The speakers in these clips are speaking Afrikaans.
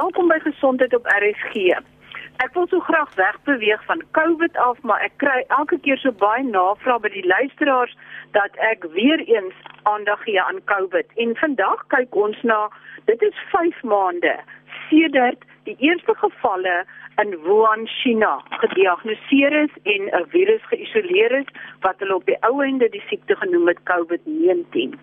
Welkom by Gesondheid op RSG. Ek wil so graag wegbeweeg van COVID af, maar ek kry elke keer so baie navrae by die luisteraars dat ek weer eens aandag gee aan COVID. En vandag kyk ons na dit is 5 maande sedert die eerste gevalle in Wuhan, China gediagnoseer is en 'n virus geïsoleer is wat hulle op die ou ende die siekte genoem het COVID-19.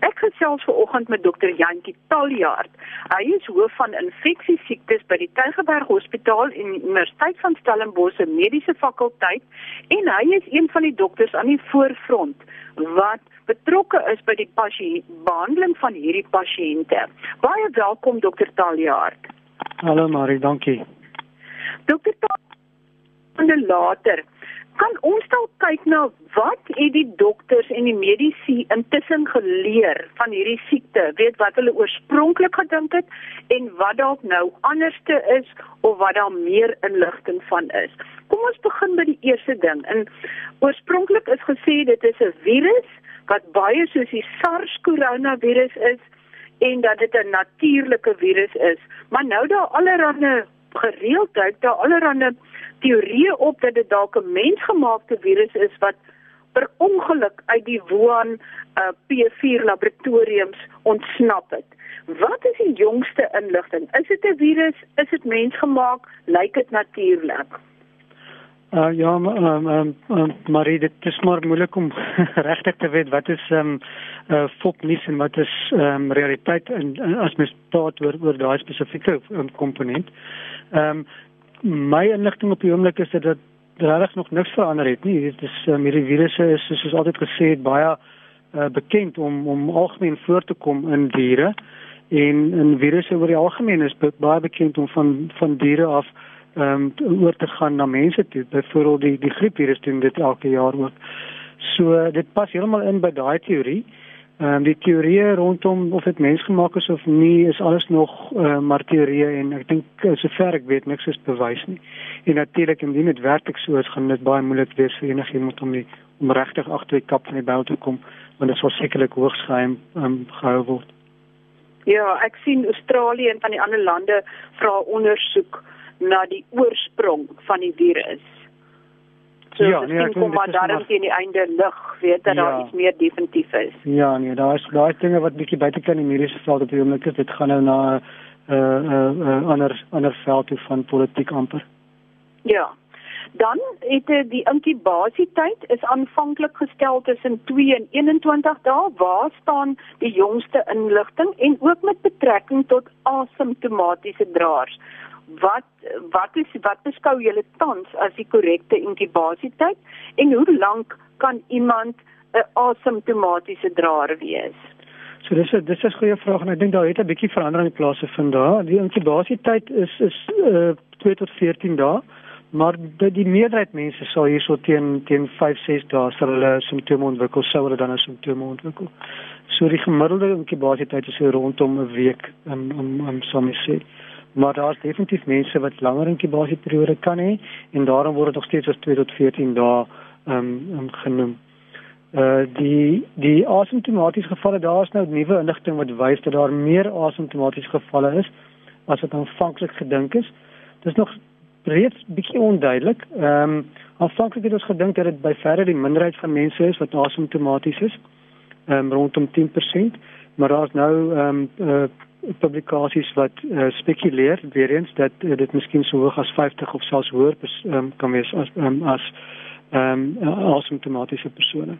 Ek gesels ver oggend met dokter Jantjie Taljaard. Hy is hoof van infeksiesiektes by die Tygerberg Hospitaal en Universiteit van Stellenbosch se Mediese Fakulteit en hy is een van die dokters aan die voorfront wat betrokke is by die pasiëntbehandeling van hierdie pasiënte. Baie welkom dokter Taljaard. Hallo Marie, dankie. Dokter Tande later kan ons dalk kyk na wat het die dokters en die medisy intussen geleer van hierdie siekte, weet wat hulle oorspronklik gedink het en wat dalk nou anderste is of wat daar meer inligting van is. Kom ons begin by die eerste ding. In oorspronklik is gesê dit is 'n virus wat baie soos die SARS koronavirus is en dat dit 'n natuurlike virus is. Maar nou daar allerlei gereeldheid daar allerlei teorieë op dat dit dalk 'n mensgemaakte virus is wat per ongeluk uit die Wuhan uh, P4 laboratoriums ontsnap het. Wat is die jongste inligting? Is dit 'n virus? Is dit mensgemaak? Lyk dit natuurlik? Uh, ja, um, um, um, Marie, dit is maar moeilik om regtig te weet wat is ehm um, uh, foknuus en wat is ehm um, realiteit en as mens praat oor oor daai spesifieke um, komponent. Ehm um, my inligting op die oomblik is dat dit regtig nog niks verander het nie. Dit is um, hierdie virusse is soos altyd gesê het baie uh, bekend om om algemeen voor te kom in diere en in virusse oor die algemeen is baie bekend om van van diere af ehm um, oor te gaan na mense toe. Byvoorbeeld die die griepvirus doen dit elke jaar ook. So dit pas heeltemal in by daai teorie. Ehm um, die teorieë rondom of dit mensgemaak is of nie is alles nog uh, maar teorieë en ek dink eh, sover ek weet niks is bewys nie. En natuurlik indien dit werklik so is, gaan dit baie moeilik wees vir enigiemand om die om regtig agter die kap van die byl te kom want dit sal sekerlik hoogs geheim um, gehou word. Ja, ek sien Australië en van die ander lande vra ondersoek na die oorsprong van die virus. So ja, nee, ek kom maar daarom teen die einde lig, weet dat ja. daar iets meer definitief is. Ja, nee, daar is daai dinge wat bietjie buite kan die mediese veld op die oomblik is. Dit gaan nou na 'n uh, 'n uh, uh, ander ander veld toe van politiek amper. Ja. Dan het eh, die inkubasietyd is aanvanklik gestel tussen 2 en 21 dae. Waar staan die jongste inligting en ook met betrekking tot asymptomatiese draers? Wat wat is wat beskou julle tans as die korrekte inkubasietyd en hoe lank kan iemand 'n asymptomatiese draer wees? So dis a, dis is 'n goeie vraag en ek dink daar het 'n bietjie verandering in plase vind daar. Die inkubasietyd is is uh, 2 tot 14 dae, maar die, die meerderheid mense sal hierso teen teen 5 6 dae sal hulle simptome ontwikkel, sou hulle dan 'n simptome ontwikkel. So die gemiddelde inkubasietyd is rondom 'n week in om om soms sê maar daar's definitief mense wat langer inkubasieperiode kan hê en daarom word dit nog steeds as 2 tot 14 dae ehm um, genoem. Uh die die asymptomatiese gevalle daar is nou nuwe inligting wat wys dat daar meer asymptomatiese gevalle is as wat aanvanklik gedink is. Dit is nog reeds bietjie onduidelik. Ehm um, aanvanklik het ons gedink dat dit by verre die minderheid van mense is wat asymptomaties is. Ehm um, rondom 10%, maar daar's nou ehm um, uh publikasies wat uh, spekuleer weer eens dat uh, dit miskien so hoog as 50 of selfs hoër um, kan wees as um, as ehm um, asymptomatiese persone.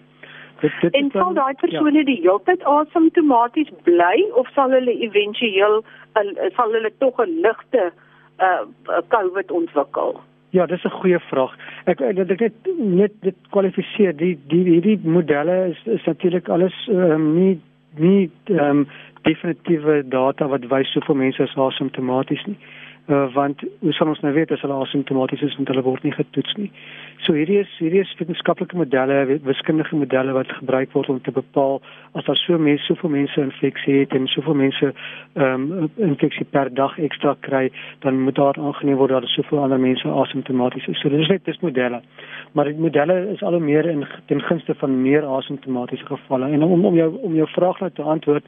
Dit dit en sal daai persone ja. die hele tyd asymptomaties bly of sal hulle éventueel uh, sal hulle tog 'n ligte uh COVID ontwikkel? Ja, dis 'n goeie vraag. Ek ek dit net net dit kwalifiseer die die hierdie modelle is is natuurlik alles ehm um, nie nie ehm um, definitiewe data wat wys hoeveel mense is asymptomaties nie. Uh, want hoe sal ons nou weet as hulle asymptomaties is want hulle word nie getoets nie. So hierdie is hierdie is wetenskaplike modelle, wiskundige modelle wat gebruik word om te bepaal as daar so mense soveel mense infeksie het en soveel mense ehm um, infeksie per dag ekstra kry, dan moet daar aangeneem word dat daar soveel ander mense asymptomaties is. So dis net dis modelle. Maar die modelle is al hoe meer in ten gunste van meer asymptomatiese gevalle. En om om jou om jou vraag nou te antwoord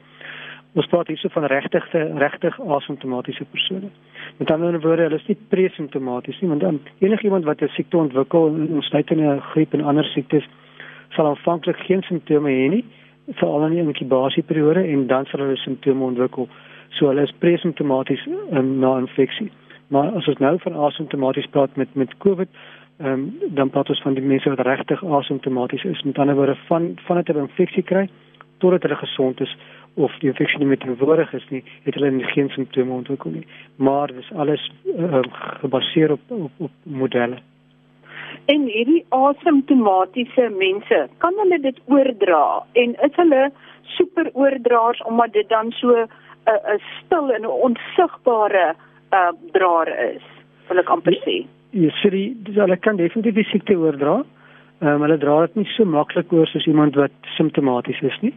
Ons praat hierso van regtigte regtig asymptomatiese persone. Met ander woorde, hulle is nie pre-simptomaties nie, want dan enigiemand wat 'n siekte ontwikkel, insluitende griep en ander siektes, sal aanvanklik geen simptome hê nie, veral in die inkubasieperiode en dan sal hulle simptome ontwikkel. So hulle is pre-simptomaties um, na infeksie. Maar as ons nou van asymptomaties praat met met COVID, um, dan praat ons van die mense wat regtig asymptomaties is. Met ander woorde, van van dit 'n infeksie kry totdat hulle gesond is of die infeksie nie meer teenwoordig is nie, het hulle geen simptome ontwikkel nie. Maar dis alles uh, gebaseer op op, op modelle. En hierdie asymptomatiese mense, kan hulle dit oordra en is hulle super oordraers omdat dit dan so 'n uh, 'n uh, stil en onsigbare uh, draer is, wil ek amper sê. Ja, sê dis hulle kan definitief die siekte oordra. Ehm um, hulle dra dit nie so maklik oor soos iemand wat simptomaties is nie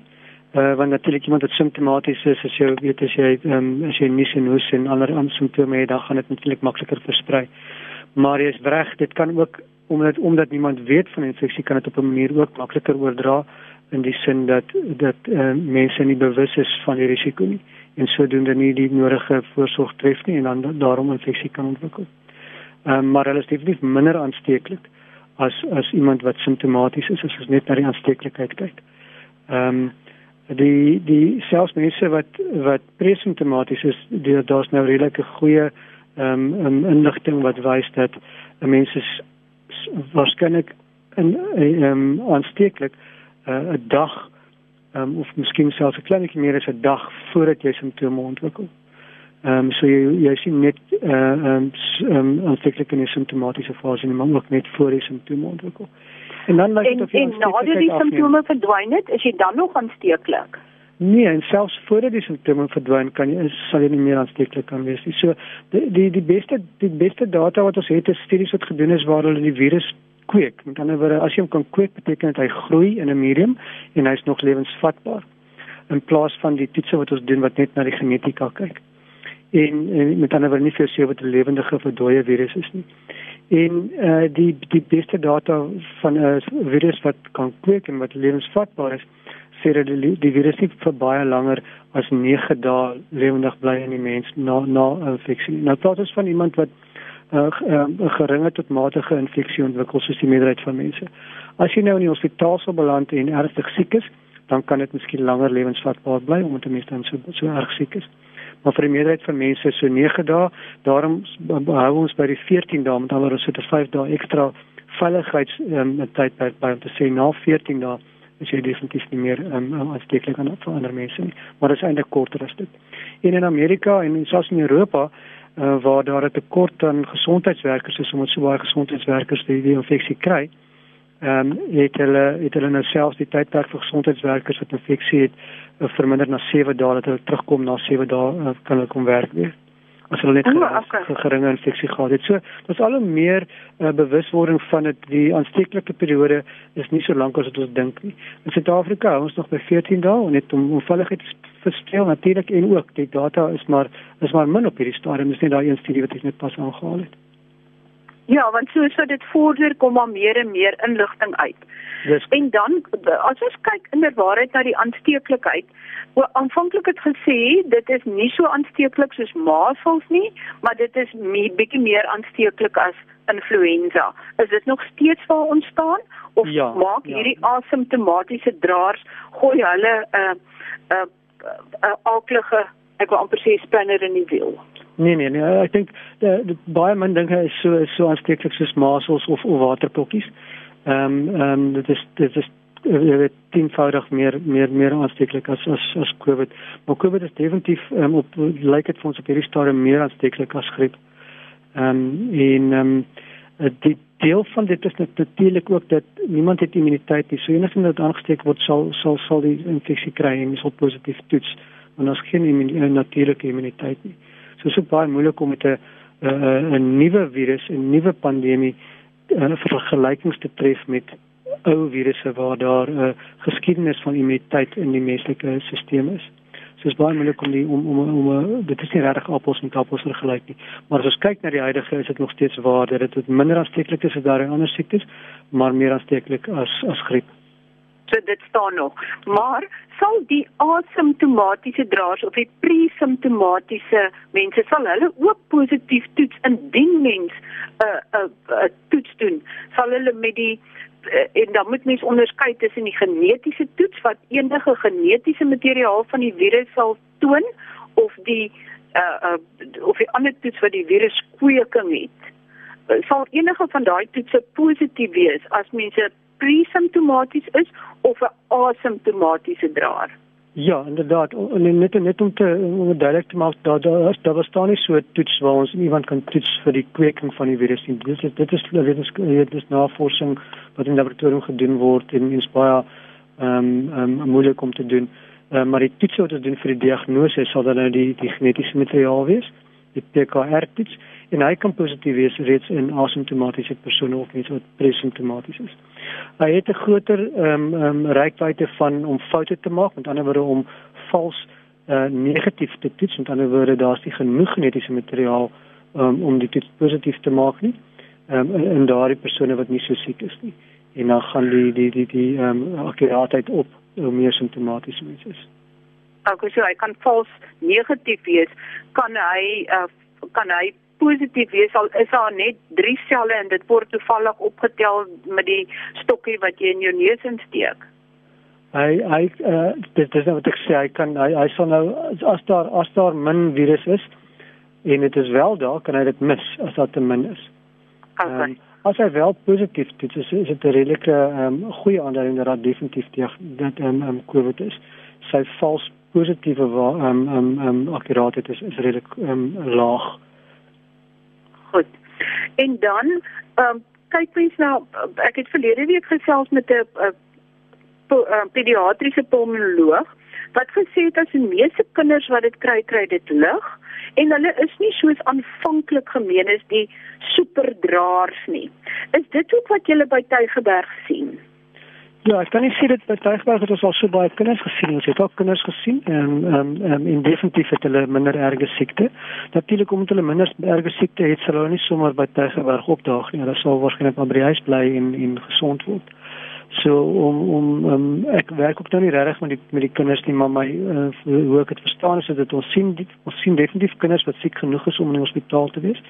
uh, want natuurlik iemand wat simptomaties is as jy weet as jy um, as jy nie sin hoes en ander aan simptome het dan gaan dit natuurlik makliker versprei maar jy is reg dit kan ook omdat omdat niemand weet van infeksie kan dit op 'n manier ook makliker oordra in die sin dat dat uh, mense nie bewus is van die risiko nie en sodoende nie die nodige voorsorg tref nie en dan daarom infeksie kan ontwikkel. Ehm um, maar hulle is definitief minder aansteeklik as as iemand wat simptomaties is as ons net na die aansteeklikheid kyk. Ehm um, die die selfs mense wat wat presimptomaties is daar's nou redelike goeie ehm um, inligting wat wys dat 'n mens is waarskynlik in ehm um, aansteeklik uh, 'n dag um, of miskien selfs 'n kleinetjie meer as 'n dag voordat jy simptome ontwikkel. Ehm um, so jy jy sien net eh uh, ehm um, aansteeklik in die simptomatiese fase en maar ook net voor die simptome ontwikkel. En dan lyk dit of jy En nadat die simptome verdwyn het, is jy dan nog aansteeklik? Nee, en selfs voordat die simptome verdwyn, kan jy sal jy nie meer aansteeklik kan wees nie. So die die die beste die beste data wat ons het is studies wat gedoen is waar hulle die virus kweek. Met ander woorde, as jy hom kan kweek, beteken dit hy groei in 'n medium en hy's nog lewensvatbaar. In plaas van die toetse wat ons doen wat net na die genetika kyk. En, en met ander woorde nie vir sewe wat 'n lewendige of dooie virus is nie en uh, die die beste data van 'n virus wat kan kweek en wat lewensvatbaar is sê dat die, die virus nie vir baie langer as 9 dae lewendig bly in die mens na na infeksie. Nou praat ons van iemand wat 'n uh, uh, geringe tot matige infeksie ontwikkel soos die meerderheid van mense. As jy nou in die hospitaal sou beland en ernstig siek is, dan kan dit miskien langer lewensvatbaar bly omdat 'n mens dan so so erg siek is maar vir die meerderheid van mense so 9 dae. Daarom hou ons by die 14 dae met alhoewel ons het 'n 5 dae ekstra veiligheids um, tyd by om te sê na 14 dae is jy definitief nie meer um, aansteeklik aan ander mense nie. Maar dit is eintlik korter as dit. En in Amerika en selfs in Europa uh, waar daar 'n tekort aan gesondheidswerkers is omdat so baie gesondheidswerkers die, die infeksie kry. Ehm um, het hulle het hulle nou selfs die tydperk vir gesondheidswerkers wat infeksie het uh, verminder na 7 dae dat hulle terugkom na 7 dae uh, kan hulle kom werk weer as hulle net oh, okay. geringe infeksie gehad het. So, daar's al hoe meer uh, bewuswording van dit die aansteeklike periode is nie so lank as wat ons dink nie. In Suid-Afrika ons nog by 14 dae en net om onvalligheid verspeel natuurlik en ook die data is maar is maar min op hierdie stadium. Dis net daai een studie wat ek net pas aangehaal het. Ja, want so so dit vorder kom maar meer en meer inligting uit. Dis en dan as ons kyk in die waarheid na die aansteeklikheid, o aanvanklik het gesê dit is nie so aansteeklik soos measles nie, maar dit is me, bietjie meer aansteeklik as influenza. Is dit nog steeds waar ons staan of ja, maak ja. hierdie asymptomatiese draers gooi hulle 'n uh, 'n uh, 'n uh, uh, aaklige ek wil amper sê spinner in die wiel? Nee nee nee, ek dink baie mense dink hy is so so aansteeklik soos masels of of waterpokkies. Ehm um, ehm um, dit is dit is dit is tienvoudig meer meer meer aansteeklik as as as COVID. Maar COVID is definitief um, op lyk dit vir ons op hierdie stadium meer aansteeklik as griep. Ehm um, en ehm um, die deel van dit is natuurlik ook dat niemand het immuniteit nie. So enige wat aangesteek word sal sal sal die infeksie kry en sal positief toets. Maar ons geen immuniteit natuurlike immuniteit nie. So so baie moeilik om met 'n 'n nuwe virus, 'n nuwe pandemie 'n uh, vergelykings te tref met ou virusse waar daar 'n uh, geskiedenis van immuniteit in die menslike stelsel is. So is baie moeilik om die om om om, dit is nie regtig appels en appels vergelyk nie. Maar as ons kyk na die huidige is dit nog steeds waar dat dit minder aansteeklik is as daardie ander siektes, maar meer aansteeklik as as griep. So dit staan nog. Maar sal die asymptomatiese draers of die pre-simptomatiese mense sal hulle ook positief toets indien mens 'n uh, 'n uh, uh, toets doen? Sal hulle met die en dan moet mens onderskei tussen die genetiese toets wat enige genetiese materiaal van die virus sal toon of die uh, uh of die ander toets wat die virus kweeking het. Sal enige van daai toetse positief wees as mense pre-simptomaties is of 'n asymptomatiese draer? Ja, inderdaad. En net net om te om duidelik te maak dat daar daar bestaan nie so 'n toets waar ons iemand kan toets vir die kweking van die virus nie. Dit is dit is dit is dit is navorsing wat in laboratorium gedoen word en in baie ehm um, um, moeilik om te doen. Uh, maar die toets wat ons doen vir die diagnose sal dan nou die die genetiese materiaal wees, die PCR toets en hy kan positief wees reeds in asymptomatiese persone of mense wat presimptomaties is. Hy het 'n groter ehm um, ehm um, reikwyte van om foute te maak, met ander woorde om vals uh, negatief te toets, met ander woorde daar's nie genoeg genetiese materiaal um, om dit positief te maak nie. Ehm um, in daardie persone wat nie so siek is nie. En dan gaan die die die die ehm um, akkuraatheid op hoe meer simptomaties mense is. Okay, so hy kan vals negatief wees, kan hy uh, kan hy positief wees al is daar net 3 selle en dit word toevallig opgetel met die stokkie wat jy in jou neus insteek. Hy hy uh, dit is nou wat ek sê hy kan hy hy sal nou as daar as daar min virus is en dit is wel daar kan hy dit mis as daar te min is. Okay. Um, as hy wel positief dit is is dit 'n redelike um, goeie aanduiding dat daar definitief die dat um, um, COVID is. Sy vals positiewe ehm um, ehm um, um, akkuraatheid is is redelik ehm um, laag. Goed. En dan ehm um, kyk mens nou ek het verlede week gesels met 'n pediatriese pulmonoloog wat gesê het as die meeste kinders wat dit kry kry dit lig en hulle is nie soos aanvanklik gemeen is die superdraers nie. Is dit ook wat jy by Tygerberg sien? Ja, ek kan nie sê dit Tygerberg het ons al so baie kinders gesien. Ons het ook kinders gesien en ehm um, in definitief het hulle minder erge siekte. Natuurlik omdat hulle minder erge siekte het, sal hulle nie sommer by Tygerberg opdaag nie. Hulle sal waarskynlik maar by die huis bly en en gesond word. So om om um, ek werk ook nou nie regtig met die met die kinders nie, maar my uh, hoe ek dit verstaan is dat ons sien die, ons sien definitief kinders wat siek genoeg is om in die hospitaal te wees.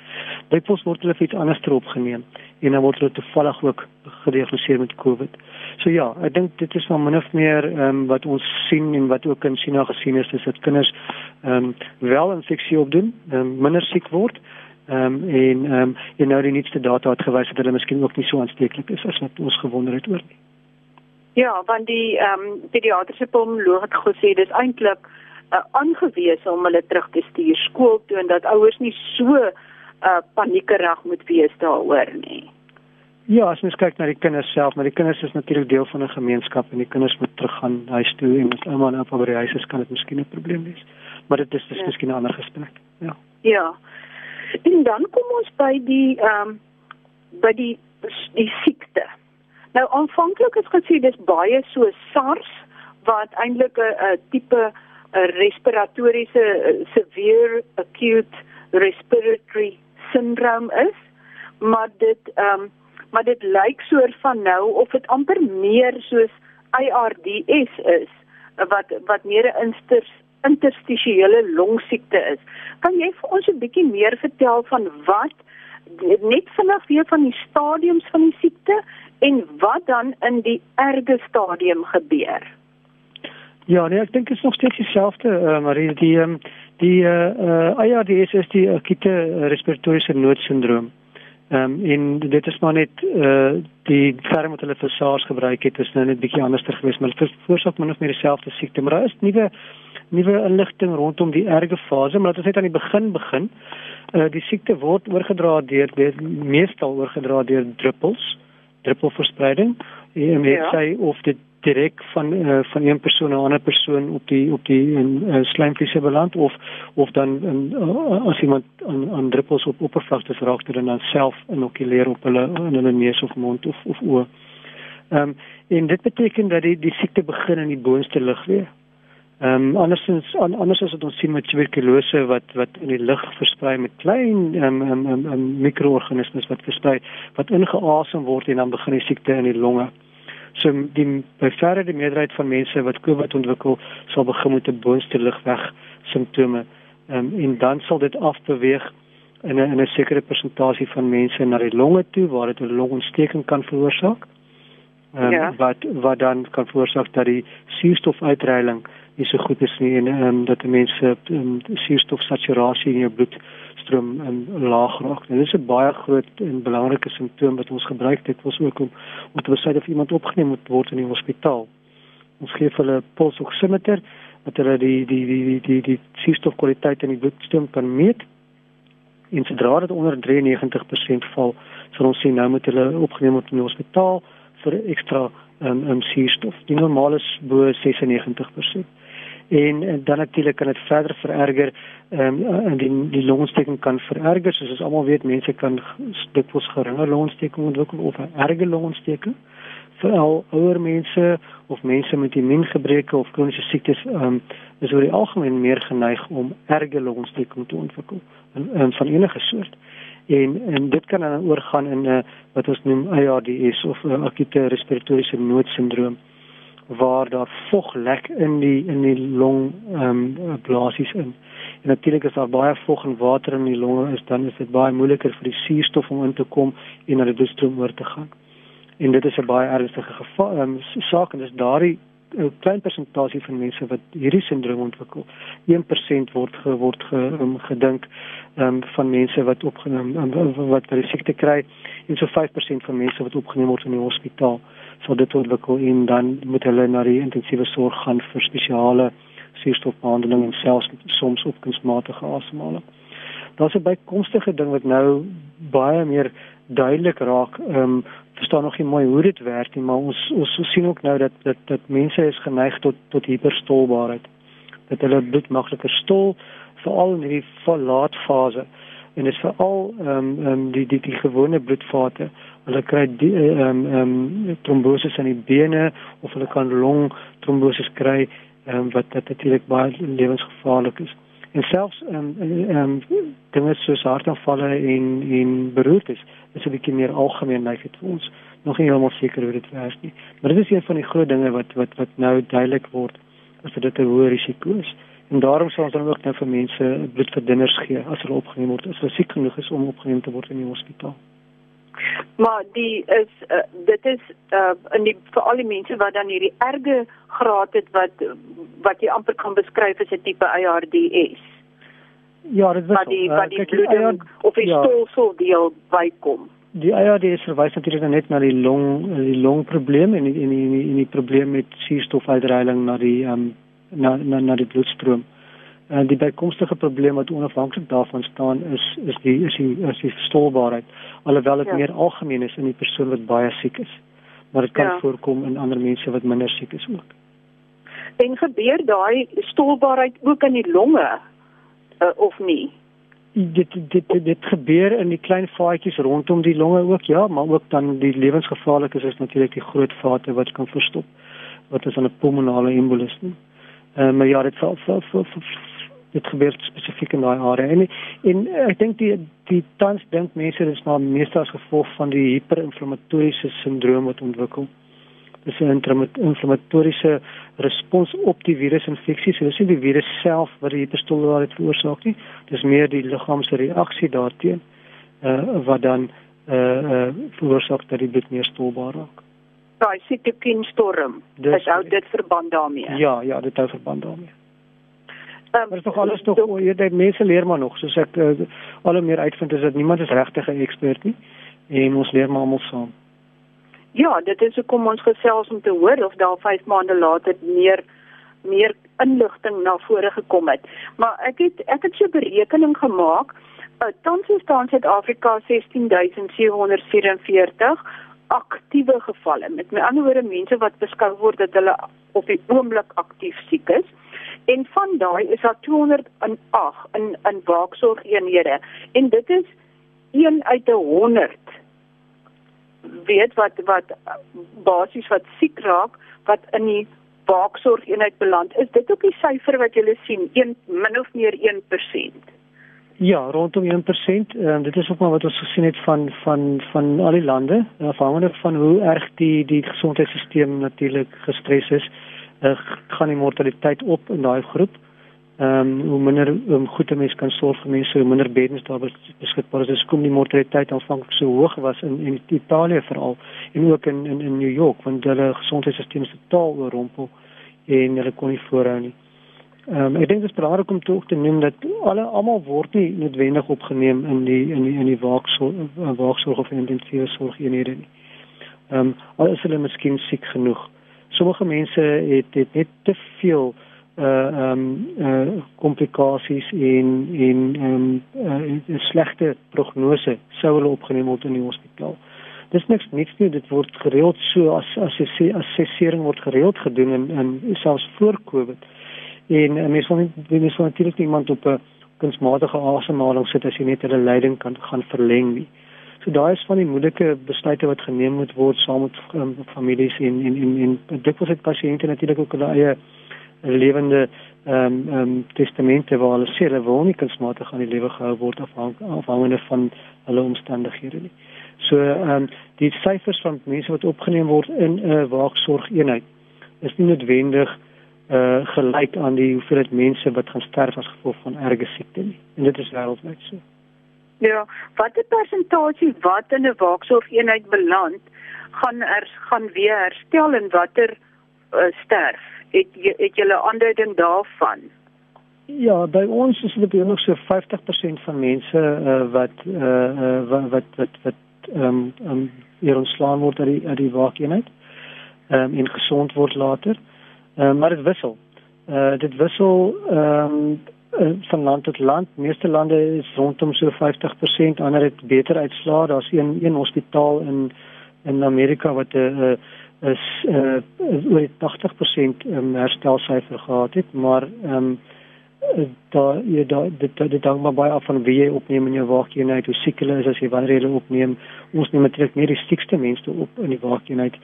Dikwels word hulle vir iets anders opgeneem en dan word hulle toevallig ook gediagnoseer met COVID. So ja, ek dink dit is van min of meer ehm um, wat ons sien en wat ook in China gesien is, is dat kinders ehm um, wel infeksie opdoen, um, minder siek word. Ehm um, en ehm um, en nou die nuutste data het gewys dat hulle miskien ook nie so aansteeklik is as wat ons gewonder het oor nie. Ja, want die ehm um, pediatriese pulmonoloog het gesê dis eintlik uh, aangewese om hulle terug te stuur skool toe en dat ouers nie so uh, paniekerig moet wees daaroor nie. Ja, as mens kyk na die kinders self, maar die kinders is natuurlik deel van 'n gemeenskap en die kinders moet teruggaan huis toe en as ouma en oupa by die huis is, kan dit miskien 'n probleem wees. Maar dit is dis ja. miskien 'n ander gesprek. Ja. Ja. En dan kom ons by die ehm um, by die die siekte. Nou aanvanklik is gesê dis baie so SARS wat eintlik 'n tipe respiratoriese severe acute respiratory syndrome is, maar dit ehm um, maar dit lyk soort van nou of dit amper meer soos IRDS is wat wat meer 'n inter, interstisiële longsiekte is. Kan jy vir ons 'n bietjie meer vertel van wat net vanaf weer van die stadiums van die siekte en wat dan in die erge stadium gebeur? Ja, nee, ek dink dit is nog steeds dieselfde, uh, maar die um, die uh, uh, IRDS is die akute respiratoriese noodsindroom. Ehm um, en dit is maar net eh uh, die term wat hulle vir SARS gebruik het is nou net bietjie anders ter gewees maar dit veroorsaak min of meer dieselfde siekte maar daar is nuwe nuwe inligting rondom die erge fase maar dit is net aan die begin begin. Eh uh, die siekte word oorgedra deur meestal oorgedra deur druppels, druppelverspreiding. En dit ja. sê of dit direk van uh, van een persoon na 'n ander persoon op die op die in uh, slijmvliese beland of of dan in, uh, as iemand aan aan druppels op oppervlaktes raak dit dan self inokuleer op hulle in hulle neus of mond of of oë. Ehm um, en dit beteken dat die die siekte begin in die boonste lugweë. Ehm um, andersins an, anders as wat ons sien met tuberkulose wat wat in die lug versprei met klein ehm um, ehm um, um, mikroorganismes wat versprei wat ingeasem word en dan begin die siekte in die longe. So die by verre die meerderheid van mense wat COVID ontwikkel sal begin met 'n boonste ligweg simptome um, en dan sal dit afbeweeg in 'n in 'n sekere persentasie van mense na die longe toe waar dit 'n longontsteking kan veroorsaak. Um, ja. wat wat dan kan veroorsaak dat die suurstofuitreiling nie so goed is nie en um, dat mense um, suurstofsaturasie in jou bloedstroom um, laag raak. En dit is 'n baie groot en belangrike simptoom wat ons gebruik dit was ook om om te besluit of iemand opgeneem moet word in die hospitaal. Ons gee hulle polsoximeter dat hulle die die die die die, die suurstofkwaliteit in die bloedstroom kan meet. En sodra dit onder 93% val, sal ons sien nou moet hulle opgeneem word in die hospitaal vir ekstra um, um suurstof. Die normale is bo 96% en, en dan natuurlik kan dit verder vererger ehm um, en die die longontsteking kan vererger. Soos ons almal weet mense kan dikwels geringe longontsteking ontwikkel of 'n erge longontsteking veral ouer mense of mense met immuungebreke of kroniese siektes um, is oor die algemeen meer geneig om erge longontsteking te ontwikkel en, en van enige soort en en dit kan dan oorgaan in 'n uh, wat ons noem ARDS of uh, akute respiratoriese noodsindroom waar daar vog lek in die in die long ehm um, blasies in. En natuurlik as daar baie vog en water in die longe is, dan is dit baie moeiliker vir die suurstof om in te kom en na die bloedstroom oor te gaan. En dit is 'n baie ernstige geval um, saak en dis daardie 'n klein persentasie van mense wat hierdie sindroom ontwikkel. 1% word ge, word ge, um, gedink um, van mense wat opgeneem um, wat die siekte kry en so 5% van mense wat opgeneem word in die hospitaal sal dit ontwikkel en dan moet hulle na die intensiewe sorg gaan vir spesiale suurstofbehandeling en selfs soms op kunsmatige asemhaling. Daar's 'n bykomstige ding wat nou baie meer duidelik raak. Ehm um, verstaan nog nie mooi hoe dit werk nie, maar ons ons sien ook nou dat dat dat mense is geneig tot tot hiperstolbaarheid. Dat hulle bloed makliker stol veral in hierdie laatfase en dit is veral ehm um, ehm um, die die die gewone bloedvate hulle kry ehm um, ehm um, trombose in die bene of hulle kan long trombose kry um, wat natuurlik baie lewensgevaarlik is. En selfs ehm um, ehm um, dinge soos hartaanvalle en en beroertes is 'n bietjie meer algemeen lyk dit vir ons. Nog nie heeltemal seker hoe dit werk nie. Maar dit is een van die groot dinge wat wat wat nou duidelik word as dit 'n hoë risiko is. En daarom sal ons dan ook nou vir mense bloedverdunners gee as hulle opgeneem word as hulle siek genoeg is om opgeneem te word in die hospitaal maar die is uh, dit is uh, in die vir al die mense wat dan hierdie erge graad het wat wat jy amper kan beskryf as 'n tipe ARDS. Ja, dit was die wat die bloeding of die ja. stolsel deel bykom. Die ARDS verwys natuurlik net na die long die longprobleem en die, en die, en die probleem met suurstofuitreiling na die um, na na na die bloedstroom. En die bykomstige probleem wat onafhanklik daarvan staan is is die is die is die verstolbaarheid alhoewel dit ja. meer algemeen is in die persoon wat baie siek is. Maar dit kan ja. voorkom in ander mense wat minder siek is ook. En gebeur daai stolbaarheid ook in die longe uh, of nie? Dit, dit dit dit gebeur in die klein vaatjies rondom die longe ook ja, maar ook dan die lewensgevaarlik is is natuurlik die groot vate wat kan verstop wat is 'n pulmonale embolus. Ehm uh, maar ja, dit sal dit gebeur spesifiek in daai area en en ek dink die die tans dink mense dis maar meestal as gevolg van die hiperinflammatoriese sindroom wat ontwikkel. Dis 'n inflammatoriese respons op die virusinfeksie. So dis nie die virus self wat die hiperstolbaarheid veroorsaak nie. Dis meer die liggaam se reaksie daarteen uh, wat dan eh uh, uh, veroorsaak dat die bloed meer stolbaar raak. Daai sitokinstorm. Dis hou dit verband daarmee. Ja, ja, dit hou verband daarmee. Um, maar nog alles nog o, jy dit mense leer maar nog soos ek uh, al meer uitvind is dat niemand is regtig 'n ekspert nie en ons leer maar almal saam. Ja, dit is hoekom ons gesels om te hoor of daar 5 maande later meer meer inligting na vore gekom het. Maar ek het ek het so 'n berekening gemaak. Uh, tans is in Suid-Afrika 16744 aktiewe gevalle. Met my ander woorde mense wat beskou word dat hulle op die oomblik aktief siek is. En van daai is daar 208 in in waaksorgeenhede. En dit is 1 uit 100 weet wat wat basies wat siek raak wat in die waaksorgeenheid beland. Is dit ook die syfer wat julle sien? 1 min of meer 1% Ja, rondom 1%. Ehm um, dit is ook maar wat ons gesien het van van van al die lande, afhangende van hoe erg die die gesondheidstelsel natuurlik gestres is, uh, gaan die mortaliteit op in daai groep. Ehm um, hoe minder um, goeie mense kan sorg vir mense, hoe minder beddens daar beskikbaar is. Dis kom die mortaliteit aanvanklik so hoog was in in Italië veral en ook in in in New York want hulle gesondheidstelsel is totaal oorrompel en hulle kon nie voorhou nie. Ehm um, ek dink dit is belangrik om tog te noem dat alle almal word nie noodwendig opgeneem in die in die in die waaksorg waaksorg of intensiewe sorgeenhede nie. Ehm um, al is hulle miskien siek genoeg. Sommige mense het het net te veel uh ehm um, uh komplikasies en en ehm um, uh, slegte prognose sou hulle opgeneem word in die hospitaal. Dis niks niks nie, dit word gereeld so as as assessering word gereeld gedoen en en selfs voor Covid en uh, mens wil nie mens wil natuurlik iemand op 'n kunsmatige asemhaling sit as jy net hulle lyding kan gaan verleng nie. So daai is van die moeilike besluite wat geneem moet word saam met um, families en en en, en dikwels het pasiënte natuurlik ook hulle eie lewende ehm um, ehm um, testamente waar hulle sê hulle wil nie kunsmatig aan die lewe gehou word afhang, afhangende van hulle omstandighede nie. So ehm um, die syfers van mense wat opgeneem word in 'n uh, waaksorgeenheid is nie noodwendig uh gelyk aan die hoeveelheid mense wat gaan sterf as gevolg van erge siekte nie. En dit is wêreldwyd so. Ja, watter persentasie wat in 'n waaksorgeenheid beland, gaan er gaan weer herstel en watter uh, sterf? Het het julle aanduiding daarvan? Ja, by ons is dit nog so 50% van mense uh, wat uh, uh wat wat wat wat ehm um, um, hier ontslaan word uit die uit die waakeenheid. Ehm um, en gesond word later. Uh, maar dit wissel. Uh dit wissel ehm um, van land tot land. Meeste lande is rondom so 50%, ander het beter uitslaa. Daar's een een hospitaal in in Amerika wat 'n uh, is uh oor 80% um, herstelsyfer gehad het, maar ehm um, daar jy daar dit dit hang maar baie af van wie jy opneem in jou waakeenheid, hoe siek hulle is as jy wanneer jy opneem. Ons neem natuurlik meer die siekste mense op in die waakeenheid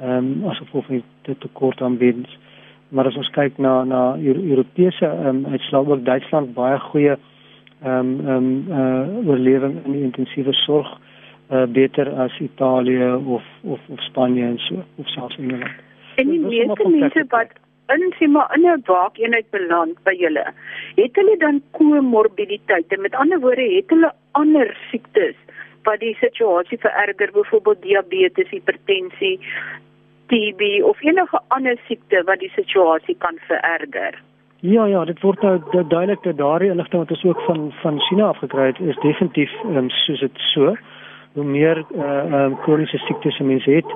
ehm um, as gevolg van die tekort aan beddens. Ehm maar as ons kyk na na Europese um, uitslae ook Duitsland baie goeie ehm um, ehm um, uh, oorlewing in die intensiewe sorg uh, beter as Italië of of of Spanje en so of selfs Engeland. En die meeste mense wat in sima in 'n waakeenheid beland by julle, het hulle dan komorbiditeite. Met ander woorde, het hulle ander siektes wat die situasie vererger, byvoorbeeld diabetes, hipertensie, TB of enige ander siekte wat die situasie kan vererger. Ja ja, dit word nou duidelik dat daardie inligting wat ons ook van van China afgekry het, is definitief um, soos dit so. Hoe meer uh, um, kroniese siektes mense het,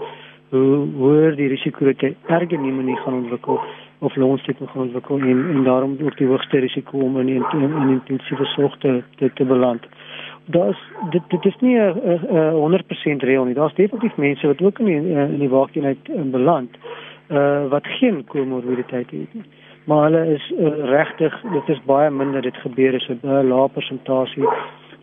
hoe hoër die risiko dat jy erge pneumonie gaan ontwikkel of longsteking gaan ontwikkel en en daarom ook die hoogste risiko om in in, in intensiewe sorg te, te beland daar's dit dit is nie 'n 100% reël nie. Daar's definitief mense wat ook in die, in die waakeenheid beland uh wat geen komorbiditeit het nie. Maar hulle is uh, regtig dit is baie minder dit gebeur is 'n lae persentasie.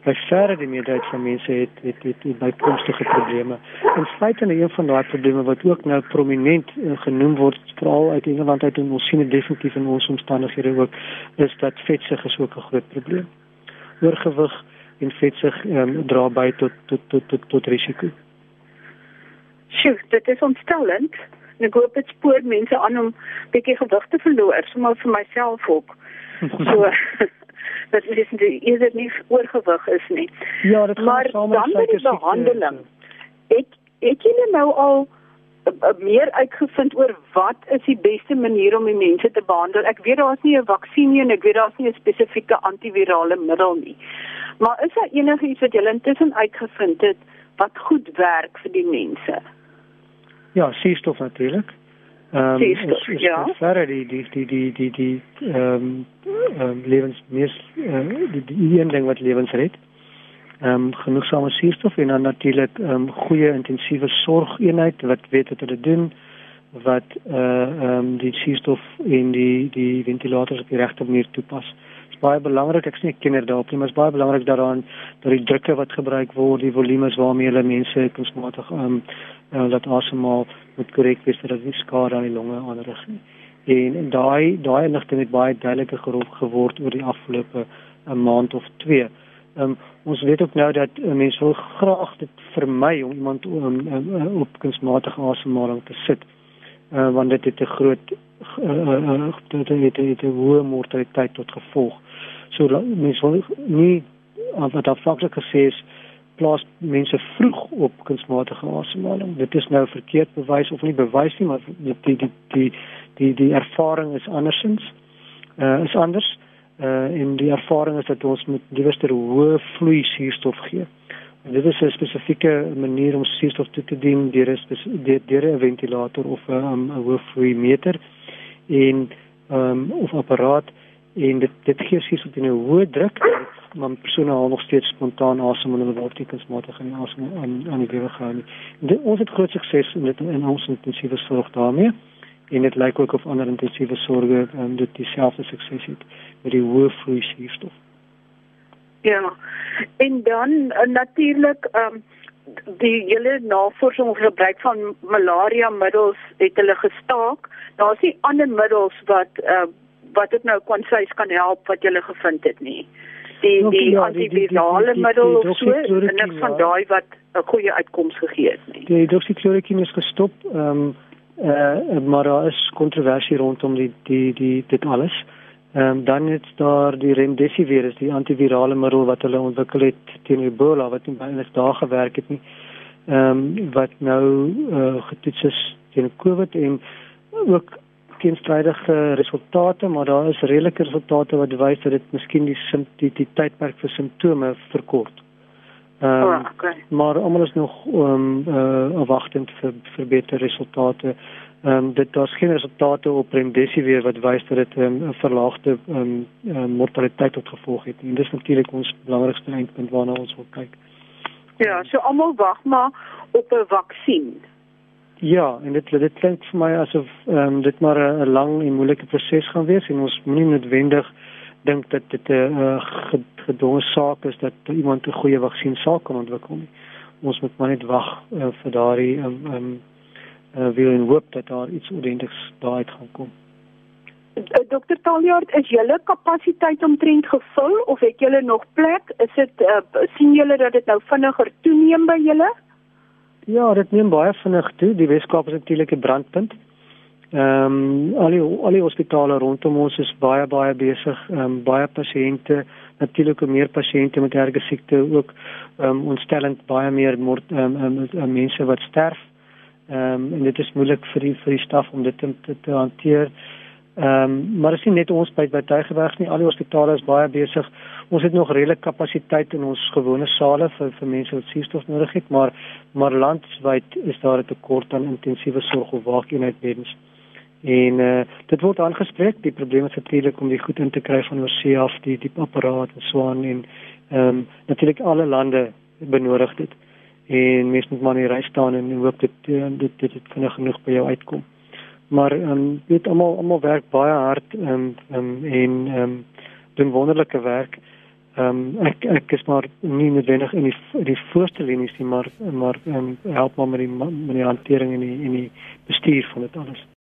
By verre die meerderheid van mense het het het, het bykomstige probleme. En feite en een van daai probleme wat ook nou prominent uh, genoem word veral uit Engeland uit en ons sien dit definitief in ons omstandighede ook is dat vetsug is ook 'n groot probleem. Oorgewig en vetsig um, dra by tot tot tot tot, tot risiko. Sjoe, dit is ontstellend. Ek hoop dit spoor mense aan om bietjie gewig te verloor, sommer vir myself ook. So dat dit is nie oorgewig is nie. Ja, dit maar dan met die behandeling. Ek ek het nou al meer uitgevind oor wat is die beste manier om die mense te behandel. Ek weet daar's nie 'n vaksin nie en ek weet daar's nie 'n spesifieke antivirale middel nie. Maar is daar enigiets wat julle intussen uitgevind het wat goed werk vir die mense? Ja, suurstof natuurlik. Ehm um, ja. Verder die die die die die die ehm um, um, lewens meer uh, die, die een ding wat lewens red. Ehm um, genoegsame suurstof en dan natuurlik ehm um, goeie intensiewe sorgeenheid wat weet wat hulle doen wat eh uh, ehm um, die suurstof en die die ventilators op die regte manier toepas baie belangrik. Ek sien 'n kenner daarop, maar dit is baie belangrik daaraan dat die drukke wat gebruik word, die volumes waarmee hulle mense kunsmatig ehm um, uh, laat asemhaal moet korrek wees sodat dit skade aan die longe aanrig nie. En, en daai daai inligting het baie duideliker geword oor die afgelope 'n maand of 2. Ehm um, ons weet ook nou dat uh, mense wil graag dit vermy om iemand um, um, op kunsmatige asemhaling te sit. Uh, want dit het 'n groot uh, uh, dit het, het 'n hoë mortaliteit tot gevolg. So mense wil nie wat afhanklik gesê is plaas mense vroeg op kunsmatige asemhaling. Dit is nou verkeerd bewys of nie bewys nie, maar die die die die die, die ervaring is andersins. Uh is anders. Uh en die ervaring is dat ons met diewerste hoë vloei suurstof gee. En dit is 'n spesifieke manier om suurstof toe te dien deur 'n deur 'n ventilator of 'n um, 'n hoë vloei meter en um of apparaat en dit dit gee suurstof teen 'n hoë druk maar persone haal nog steeds spontaan asem en hulle word nie kunsmatig in asem aan aan die lewe gehou nie. Dit ons het groot sukses in dit in ons intensiewe sorg daarmee en dit lyk ook of ander intensiewe sorge um, dit dieselfde sukses het met die hoë vloei suurstof. Ja. En dan uh, natuurlik ehm um, die hele navorsing oor gebruik van malaria middels het hulle gestaak. Daar's nie ander middels wat uh, wat dit nou kon sê kan help wat jy gevind het nie die die ja, antivirale middel of so en niks van daai wat 'n goeie uitkoms gegee het nie. Die doxychloroquine is gestop. Ehm um, eh uh, maar daar is kontroversie rondom die die die dit alles. Ehm um, dan het daar die remdesivir, is die antivirale middel wat hulle ontwikkel het teen Ebola wat nie baie daar gewerk het nie. Ehm um, wat nou eh uh, getoets is teen COVID en ook teenstrydige resultate, maar daar is redelike resultate wat wys dat dit miskien die die, die tydperk vir simptome verkort. Ehm um, oh, okay. maar almal is nog ehm um, uh, afwagtend vir vir beter resultate. Ehm um, dit daar's geen resultate op remdesivir wat wys dat dit ehm, 'n um, verlaagde ehm um, mortaliteit tot gevolg het. En dis natuurlik ons belangrikste eindpunt waarna ons wil kyk. Ja, so almal wag maar op 'n vaksin. Ja, en dit dit klink vir my asof ehm um, dit maar 'n lang en moeilike proses gaan wees en ons moenie noodwendig dink dat dit 'n uh, gedwonge saak is dat iemand 'n goeie vaksin sal kan ontwikkel nie. Ons moet maar net wag uh, vir daardie ehm um, ehm um, uh, wil en hoop dat daar iets ordentliks daaruit gaan kom. Eh, Dr. Taljaard, is julle kapasiteit omtrent gevul of het julle nog plek? Is dit uh, sien julle dat dit nou vinniger toeneem by julle? Ja, dit neem baie vinnig toe. Die Weskaap is natuurlik 'n brandpunt. Ehm um, al die al die hospitale rondom ons is baie baie besig. Ehm um, baie pasiënte, natuurlik meer pasiënte met erge siekte ook ehm um, ontstellend baie meer ehm um, um, mense wat sterf. Ehm um, en dit is moeilik vir die vir die staf om dit te, te, te hanteer. Ehm um, maar is nie net ons by by Tuigeberg nie, al die hospitale is baie besig. Ons het nog redelike kapasiteit in ons gewone sale vir vir mense wat suurstof nodig het, maar maar landwyd is daar 'n tekort aan intensiewe sorg of waakeenheidbeddens. En uh, dit word aangespreek, die probleem is natuurlik om die goed in te kry van oorsee af, die die apparaat en so aan en ehm um, natuurlik alle lande benodig dit. En mense moet maar in die ry staan en hoop dit dit dit, dit vinnig genoeg by jou uitkom maar ehm um, weet almal almal werk baie hard ehm um, um, en ehm um, doen wonderlike werk. Ehm um, ek ek is maar nie noodwendig in die in die voorste linies nie, maar maar ehm um, help maar met die met die hantering en die en die bestuur van dit alles.